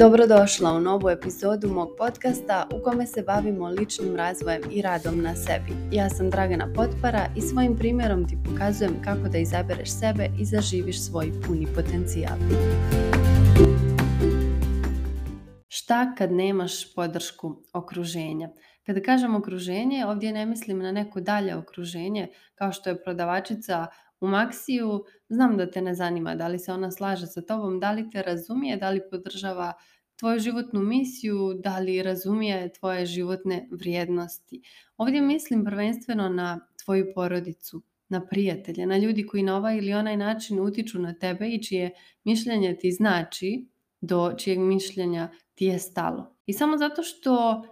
Dobrodošla u novu epizodu mog podcasta u kome se bavimo ličnim razvojem i radom na sebi. Ja sam Dragana Potpara i svojim primjerom ti pokazujem kako da izabereš sebe i zaživiš svoj puni potencijal. Šta kad nemaš podršku okruženja? Kada kažem okruženje, ovdje ne mislim na neko dalje okruženje kao što je prodavačica u Maksiju, znam da te ne zanima da li se ona slaže sa tobom, da li te razumije, da li podržava tvoju životnu misiju, da li razumije tvoje životne vrijednosti. Ovdje mislim prvenstveno na tvoju porodicu, na prijatelje, na ljudi koji na ovaj ili onaj način utiču na tebe i čije mišljenje ti znači, do čijeg mišljenja ti je stalo. I samo zato što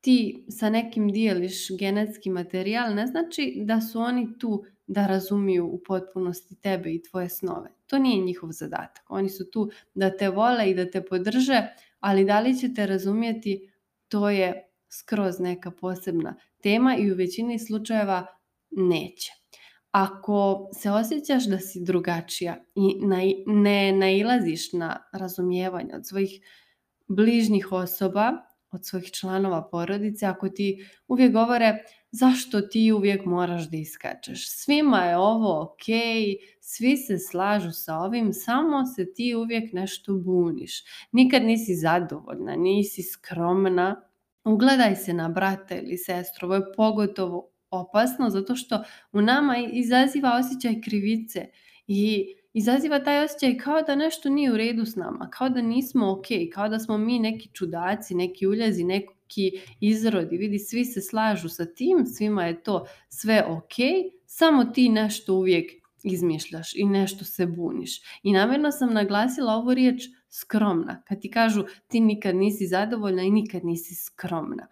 ti sa nekim dijeliš genetski materijal ne znači da su oni tu da razumiju u potpunosti tebe i tvoje snove. To nije njihov zadatak. Oni su tu da te vole i da te podrže, ali da li će te razumjeti, to je skroz neka posebna tema i u većini slučajeva neće. Ako se osjećaš da si drugačija i ne nailaziš na razumijevanje od svojih bližnjih osoba, od svojih članova porodice, ako ti uvijek govore zašto ti uvijek moraš da iskačeš? Svima je ovo ok, svi se slažu sa ovim, samo se ti uvijek nešto buniš. Nikad nisi zadovoljna, nisi skromna. Ugledaj se na brata ili sestru, ovo je pogotovo opasno zato što u nama izaziva osjećaj krivice i izaziva taj osjećaj kao da nešto nije u redu s nama, kao da nismo ok, kao da smo mi neki čudaci, neki uljazi, neko neki izrodi. Vidi, svi se slažu sa tim, svima je to sve ok, samo ti nešto uvijek izmišljaš i nešto se buniš. I namjerno sam naglasila ovu riječ skromna. Kad ti kažu ti nikad nisi zadovoljna i nikad nisi skromna.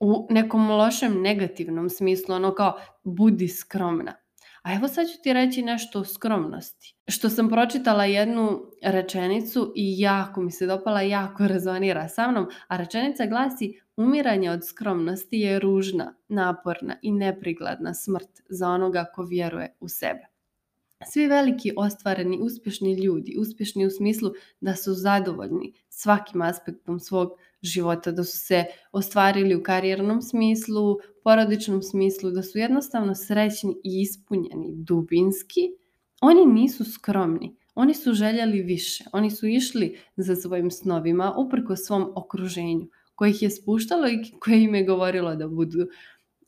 U nekom lošem negativnom smislu, ono kao budi skromna. A evo sad ću ti reći nešto o skromnosti. Što sam pročitala jednu rečenicu i jako mi se dopala, jako rezonira sa mnom, a rečenica glasi umiranje od skromnosti je ružna, naporna i neprigladna smrt za onoga ko vjeruje u sebe. Svi veliki ostvareni uspješni ljudi, uspješni u smislu da su zadovoljni svakim aspektom svog života, da su se ostvarili u karijernom smislu, porodičnom smislu, da su jednostavno srećni i ispunjeni dubinski, oni nisu skromni. Oni su željeli više, oni su išli za svojim snovima uprko svom okruženju kojih je spuštalo i koje im je govorilo da budu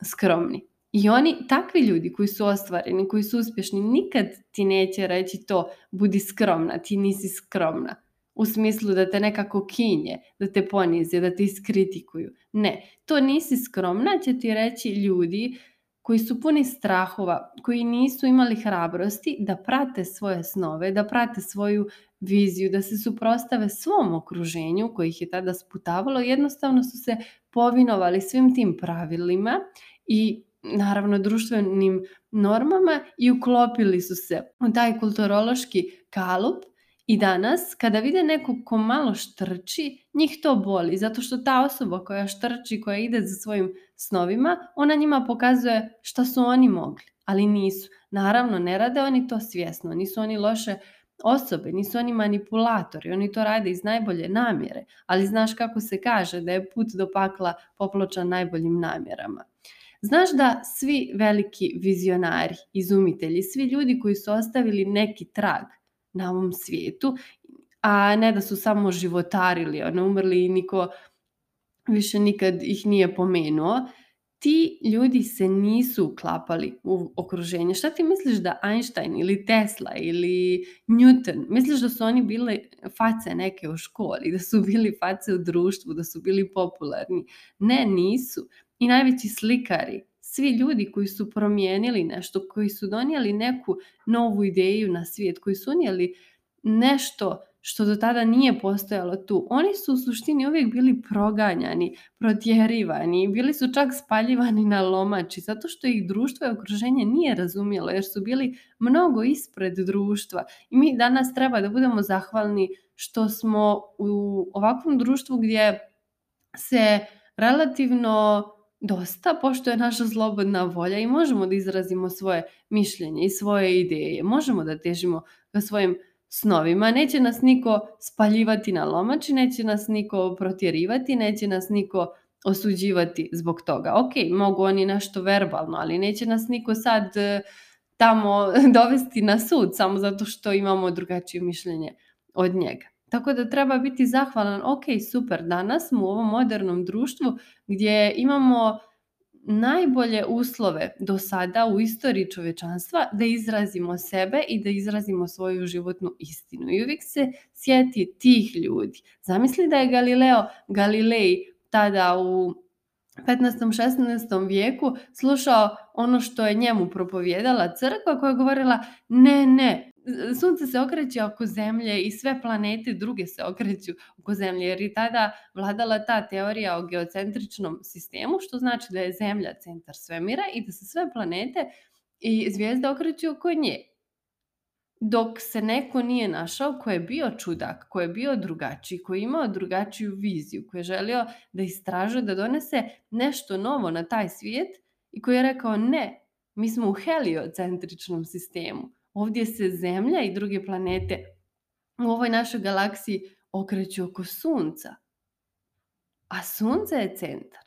skromni. I oni, takvi ljudi koji su ostvareni, koji su uspješni, nikad ti neće reći to budi skromna, ti nisi skromna u smislu da te nekako kinje, da te ponize, da te iskritikuju. Ne, to nisi skromna, će ti reći ljudi koji su puni strahova, koji nisu imali hrabrosti da prate svoje snove, da prate svoju viziju, da se suprostave svom okruženju koji ih je tada sputavalo, jednostavno su se povinovali svim tim pravilima i naravno društvenim normama i uklopili su se u taj kulturološki kalup I danas, kada vide neku ko malo štrči, njih to boli, zato što ta osoba koja štrči, koja ide za svojim snovima, ona njima pokazuje šta su oni mogli, ali nisu. Naravno, ne rade oni to svjesno, nisu oni loše osobe, nisu oni manipulatori, oni to rade iz najbolje namjere, ali znaš kako se kaže da je put do pakla popločan najboljim namjerama. Znaš da svi veliki vizionari, izumitelji, svi ljudi koji su ostavili neki trag – na ovom svijetu, a ne da su samo životarili, ono, umrli i niko više nikad ih nije pomenuo. Ti ljudi se nisu uklapali u okruženje. Šta ti misliš da Einstein ili Tesla ili Newton, misliš da su oni bile face neke u školi, da su bili face u društvu, da su bili popularni? Ne, nisu. I najveći slikari svi mhm. ljudi koji su promijenili nešto, koji su donijeli neku novu ideju na svijet, koji su unijeli nešto što do tada nije postojalo tu. Oni su u suštini uvijek bili proganjani, protjerivani, bili su čak spaljivani na lomači, zato što ih društvo i okruženje nije razumjelo, jer su bili mnogo ispred društva. I mi danas treba da budemo zahvalni što smo u ovakvom društvu gdje se relativno dosta, pošto je naša slobodna volja i možemo da izrazimo svoje mišljenje i svoje ideje. Možemo da težimo ka svojim snovima. Neće nas niko spaljivati na lomači, neće nas niko protjerivati, neće nas niko osuđivati zbog toga. Ok, mogu oni nešto verbalno, ali neće nas niko sad e, tamo dovesti na sud samo zato što imamo drugačije mišljenje od njega. Tako da treba biti zahvalan, ok, super, danas smo u ovom modernom društvu gdje imamo najbolje uslove do sada u istoriji čovečanstva da izrazimo sebe i da izrazimo svoju životnu istinu. I uvijek se sjeti tih ljudi. Zamisli da je Galileo Galilei tada u 15. 16. vijeku slušao ono što je njemu propovjedala crkva koja je govorila ne, ne, sunce se okreće oko zemlje i sve planete druge se okreću oko zemlje, jer je tada vladala ta teorija o geocentričnom sistemu, što znači da je zemlja centar svemira i da se sve planete i zvijezde okreću oko nje. Dok se neko nije našao ko je bio čudak, ko je bio drugačiji, ko je imao drugačiju viziju, ko je želio da istražuje, da donese nešto novo na taj svijet i koji je rekao ne, mi smo u heliocentričnom sistemu Ovdje se Zemlja i druge planete u ovoj našoj galaksiji okreću oko Sunca. A Sunce je centar.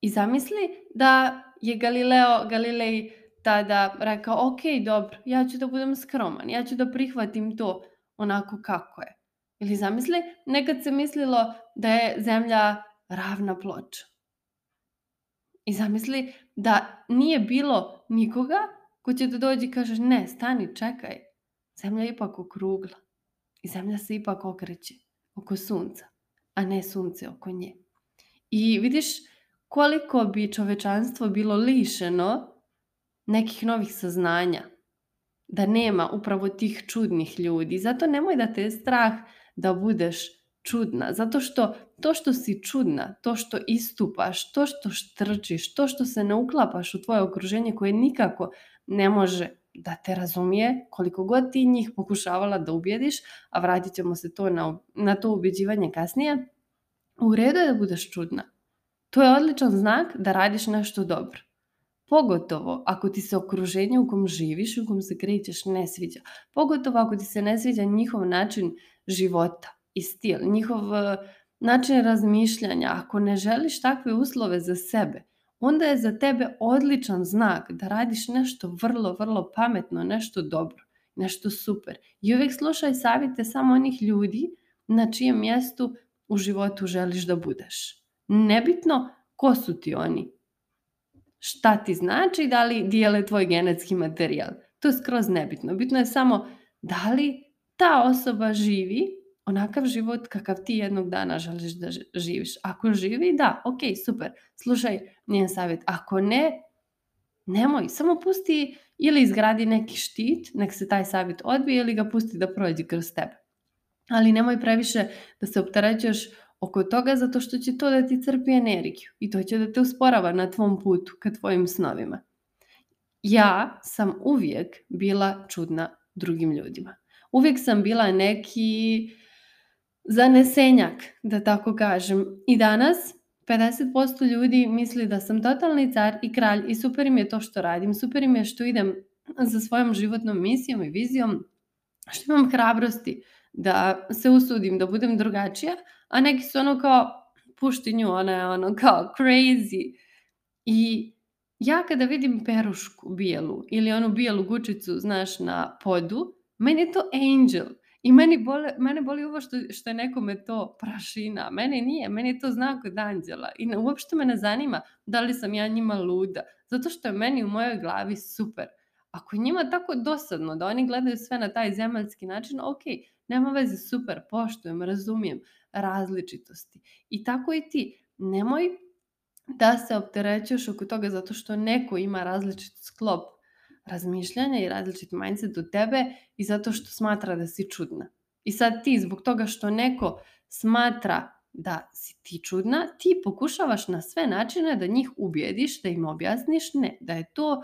I zamisli da je Galileo Galilei tada rekao, ok, dobro, ja ću da budem skroman, ja ću da prihvatim to onako kako je. Ili zamisli, nekad se mislilo da je zemlja ravna ploča. I zamisli da nije bilo nikoga ko će da dođe i kažeš ne, stani, čekaj. Zemlja je ipak okrugla i zemlja se ipak okreće oko sunca, a ne sunce oko nje. I vidiš koliko bi čovečanstvo bilo lišeno nekih novih saznanja, da nema upravo tih čudnih ljudi. Zato nemoj da te je strah da budeš čudna, zato što to što si čudna, to što istupaš, to što štrčiš, to što se ne uklapaš u tvoje okruženje koje nikako ne može da te razumije koliko god ti njih pokušavala da ubijediš, a vratit ćemo se to na, na to ubeđivanje kasnije, u redu je da budeš čudna. To je odličan znak da radiš nešto dobro. Pogotovo ako ti se okruženje u kom živiš i u kom se krećeš ne sviđa. Pogotovo ako ti se ne sviđa njihov način života i stil, njihov eh, način razmišljanja. Ako ne želiš takve uslove za sebe, onda je za tebe odličan znak da radiš nešto vrlo, vrlo pametno, nešto dobro, nešto super. I uvijek slušaj savjete samo onih ljudi na čijem mjestu u životu želiš da budeš. Nebitno ko su ti oni, šta ti znači, da li dijele tvoj genetski materijal. To je skroz nebitno. Bitno je samo da li ta osoba živi onakav život kakav ti jednog dana želiš da živiš. Ako živi, da, ok, super. Slušaj njen savjet. Ako ne, nemoj. Samo pusti ili izgradi neki štit, nek se taj savjet odbije ili ga pusti da prođe kroz tebe. Ali nemoj previše da se opterećuješ oko toga zato što će to da ti crpi energiju i to će da te usporava na tvom putu ka tvojim snovima. Ja sam uvijek bila čudna drugim ljudima. Uvijek sam bila neki zanesenjak, da tako kažem. I danas 50% ljudi misli da sam totalni car i kralj i super im je to što radim, super im je što idem za svojom životnom misijom i vizijom, što imam hrabrosti da se usudim, da budem drugačija, a neki su ono kao puštinju, ona je ono kao crazy. I ja kada vidim perušku bijelu ili onu bijelu gučicu, znaš, na podu, meni je to angel. I meni boli, mene boli ovo što, što je nekome to prašina, meni nije, meni je to znak od anđela i ne, uopšte me ne zanima da li sam ja njima luda, zato što je meni u mojoj glavi super. Ako je njima tako dosadno da oni gledaju sve na taj zemaljski način, ok, nema veze, super, poštujem, razumijem različitosti. I tako i ti, nemoj da se opterećuješ oko toga zato što neko ima različit sklop razmišljanja i različit mindset od tebe i zato što smatra da si čudna. I sad ti zbog toga što neko smatra da si ti čudna, ti pokušavaš na sve načine da njih ubijediš, da im objasniš ne, da je to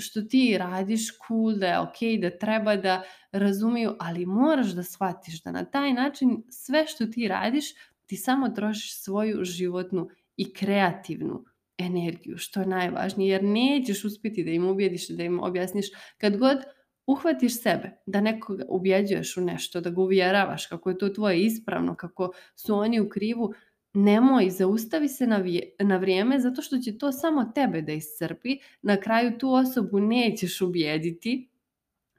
što ti radiš cool, da je okay, da treba da razumiju, ali moraš da shvatiš da na taj način sve što ti radiš, ti samo trošiš svoju životnu i kreativnu energiju, što je najvažnije, jer nećeš uspjeti da im ubijediš, da im objasniš. Kad god uhvatiš sebe, da nekoga ubjeđuješ u nešto, da ga uvjeravaš kako je to tvoje ispravno, kako su oni u krivu, nemoj, zaustavi se na, na vrijeme zato što će to samo tebe da iscrpi. Na kraju tu osobu nećeš ubijediti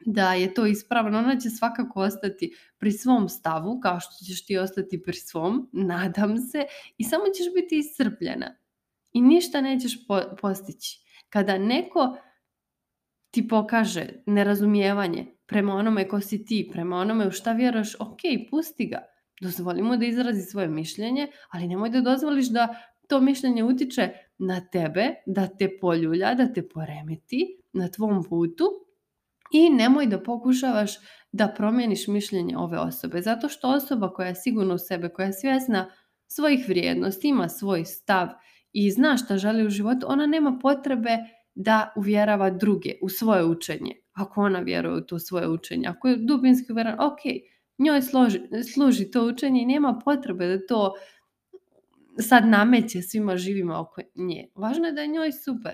da je to ispravno. Ona će svakako ostati pri svom stavu, kao što ćeš ti ostati pri svom, nadam se, i samo ćeš biti iscrpljena i ništa nećeš po, postići. Kada neko ti pokaže nerazumijevanje prema onome ko si ti, prema onome u šta vjeruješ, ok, pusti ga. Dozvoli mu da izrazi svoje mišljenje, ali nemoj da dozvoliš da to mišljenje utiče na tebe, da te poljulja, da te poremeti na tvom putu i nemoj da pokušavaš da promijeniš mišljenje ove osobe. Zato što osoba koja je sigurna u sebe, koja je svjesna svojih vrijednosti, ima svoj stav i zna šta želi u životu, ona nema potrebe da uvjerava druge u svoje učenje. Ako ona vjeruje u to svoje učenje, ako je dubinski uvjeren, ok, njoj složi, služi to učenje i nema potrebe da to sad nameće svima živima oko nje. Važno je da je njoj super.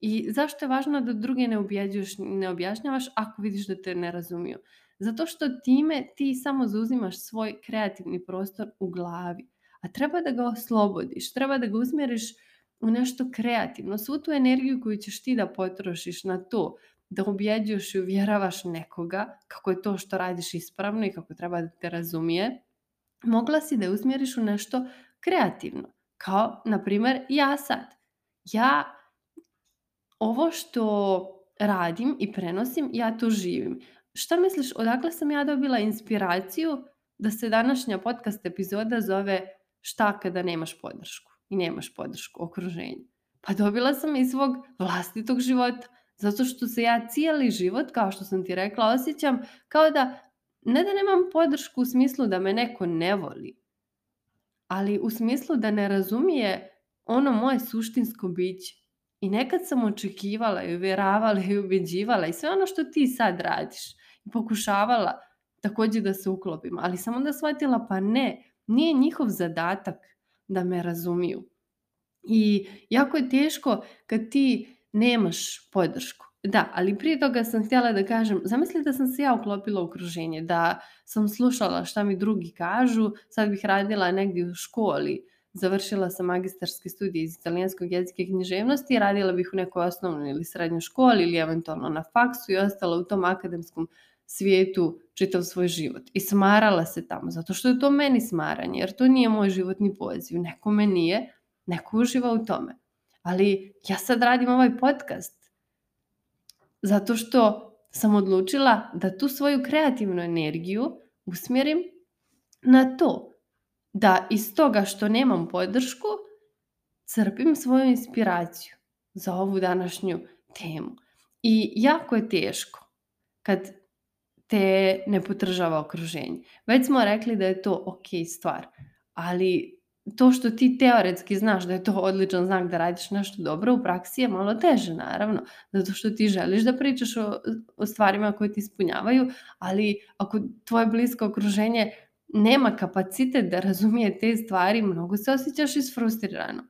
I zašto je važno da druge ne, ubjeđuješ, ne objašnjavaš ako vidiš da te ne razumiju? Zato što time ti samo zauzimaš svoj kreativni prostor u glavi a treba da ga oslobodiš, treba da ga uzmeriš u nešto kreativno, svu tu energiju koju ćeš ti da potrošiš na to, da objeđuješ i uvjeravaš nekoga kako je to što radiš ispravno i kako treba da te razumije, mogla si da uzmjeriš u nešto kreativno. Kao, na primjer, ja sad. Ja ovo što radim i prenosim, ja to živim. Šta misliš, odakle sam ja dobila inspiraciju da se današnja podcast epizoda zove šta kada nemaš podršku i nemaš podršku okruženja? Pa dobila sam iz svog vlastitog života, zato što se ja cijeli život, kao što sam ti rekla, osjećam kao da ne da nemam podršku u smislu da me neko ne voli, ali u smislu da ne razumije ono moje suštinsko biće. I nekad sam očekivala i uvjeravala i ubeđivala i sve ono što ti sad radiš. I pokušavala takođe da se uklopim, ali sam onda shvatila pa ne, Nije njihov zadatak da me razumiju. I jako je teško kad ti nemaš podršku. Da, ali prije toga sam htjela da kažem, zamisli da sam se ja uklopila u okruženje, da sam slušala šta mi drugi kažu, sad bih radila negdje u školi, završila sam magistarske studije iz italijanskog jezika i književnosti, radila bih u nekoj osnovnoj ili srednjoj školi ili eventualno na faksu i ostala u tom akademskom svijetu čitav svoj život. I smarala se tamo, zato što je to meni smaranje, jer to nije moj životni poziv. Nekome nije, neko uživa u tome. Ali ja sad radim ovaj podcast zato što sam odlučila da tu svoju kreativnu energiju usmjerim na to da iz toga što nemam podršku crpim svoju inspiraciju za ovu današnju temu. I jako je teško kad te ne potržava okruženje. Već smo rekli da je to ok stvar, ali to što ti teoretski znaš da je to odličan znak da radiš nešto dobro, u praksi je malo teže naravno, zato što ti želiš da pričaš o, o stvarima koje ti ispunjavaju, ali ako tvoje blisko okruženje nema kapacitet da razumije te stvari, mnogo se osjećaš isfrustrirano.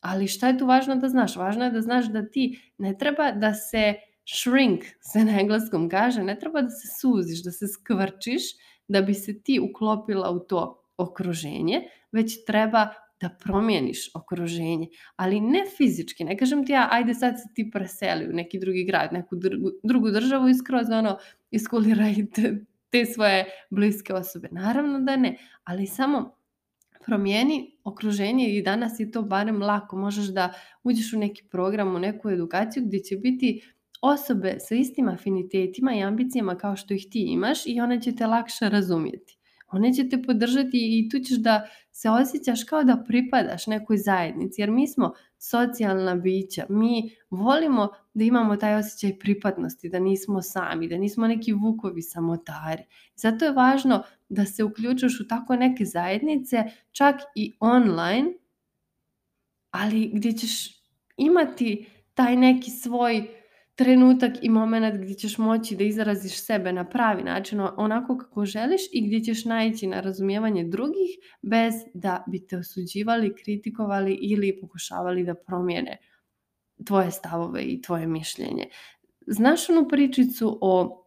Ali šta je tu važno da znaš? Važno je da znaš da ti ne treba da se shrink se na engleskom kaže, ne treba da se suziš, da se skvrčiš da bi se ti uklopila u to okruženje, već treba da promijeniš okruženje, ali ne fizički, ne kažem ti ja, ajde sad se ti preseli u neki drugi grad, neku drugu, drugu državu i skroz ono, iskuliraj te, te svoje bliske osobe. Naravno da ne, ali samo promijeni okruženje i danas je to barem lako. Možeš da uđeš u neki program, u neku edukaciju gdje će biti osobe sa istim afinitetima i ambicijama kao što ih ti imaš i one će te lakše razumjeti. One će te podržati i tu ćeš da se osjećaš kao da pripadaš nekoj zajednici, jer mi smo socijalna bića, mi volimo da imamo taj osjećaj pripadnosti, da nismo sami, da nismo neki vukovi samotari. Zato je važno da se uključuš u tako neke zajednice, čak i online, ali gdje ćeš imati taj neki svoj trenutak i moment gdje ćeš moći da izraziš sebe na pravi način, onako kako želiš i gdje ćeš naći na razumijevanje drugih bez da bi te osuđivali, kritikovali ili pokušavali da promijene tvoje stavove i tvoje mišljenje. Znaš onu pričicu o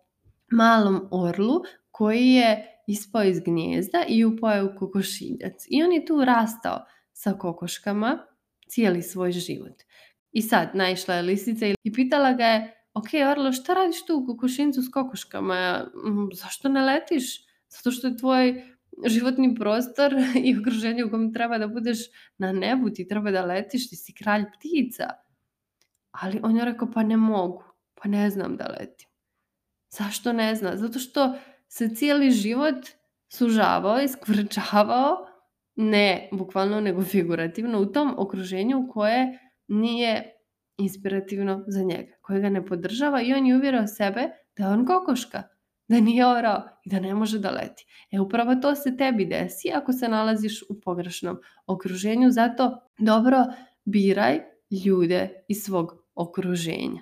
malom orlu koji je ispao iz gnijezda i upao je u kokošinjac i on je tu rastao sa kokoškama cijeli svoj život. I sad, naišla je lisica i pitala ga je, ok, Orlo, šta radiš tu u kokošincu s kokoškama? Mm, zašto ne letiš? Zato što je tvoj životni prostor i okruženje u kojem treba da budeš na nebu, ti treba da letiš, ti si kralj ptica. Ali on je rekao, pa ne mogu, pa ne znam da letim. Zašto ne zna? Zato što se cijeli život sužavao, i skvrčavao, ne bukvalno nego figurativno, u tom okruženju koje nije inspirativno za njega, koje ga ne podržava i on je uvjerao sebe da je on kokoška, da nije orao i da ne može da leti. E upravo to se tebi desi ako se nalaziš u pogrešnom okruženju, zato dobro biraj ljude iz svog okruženja.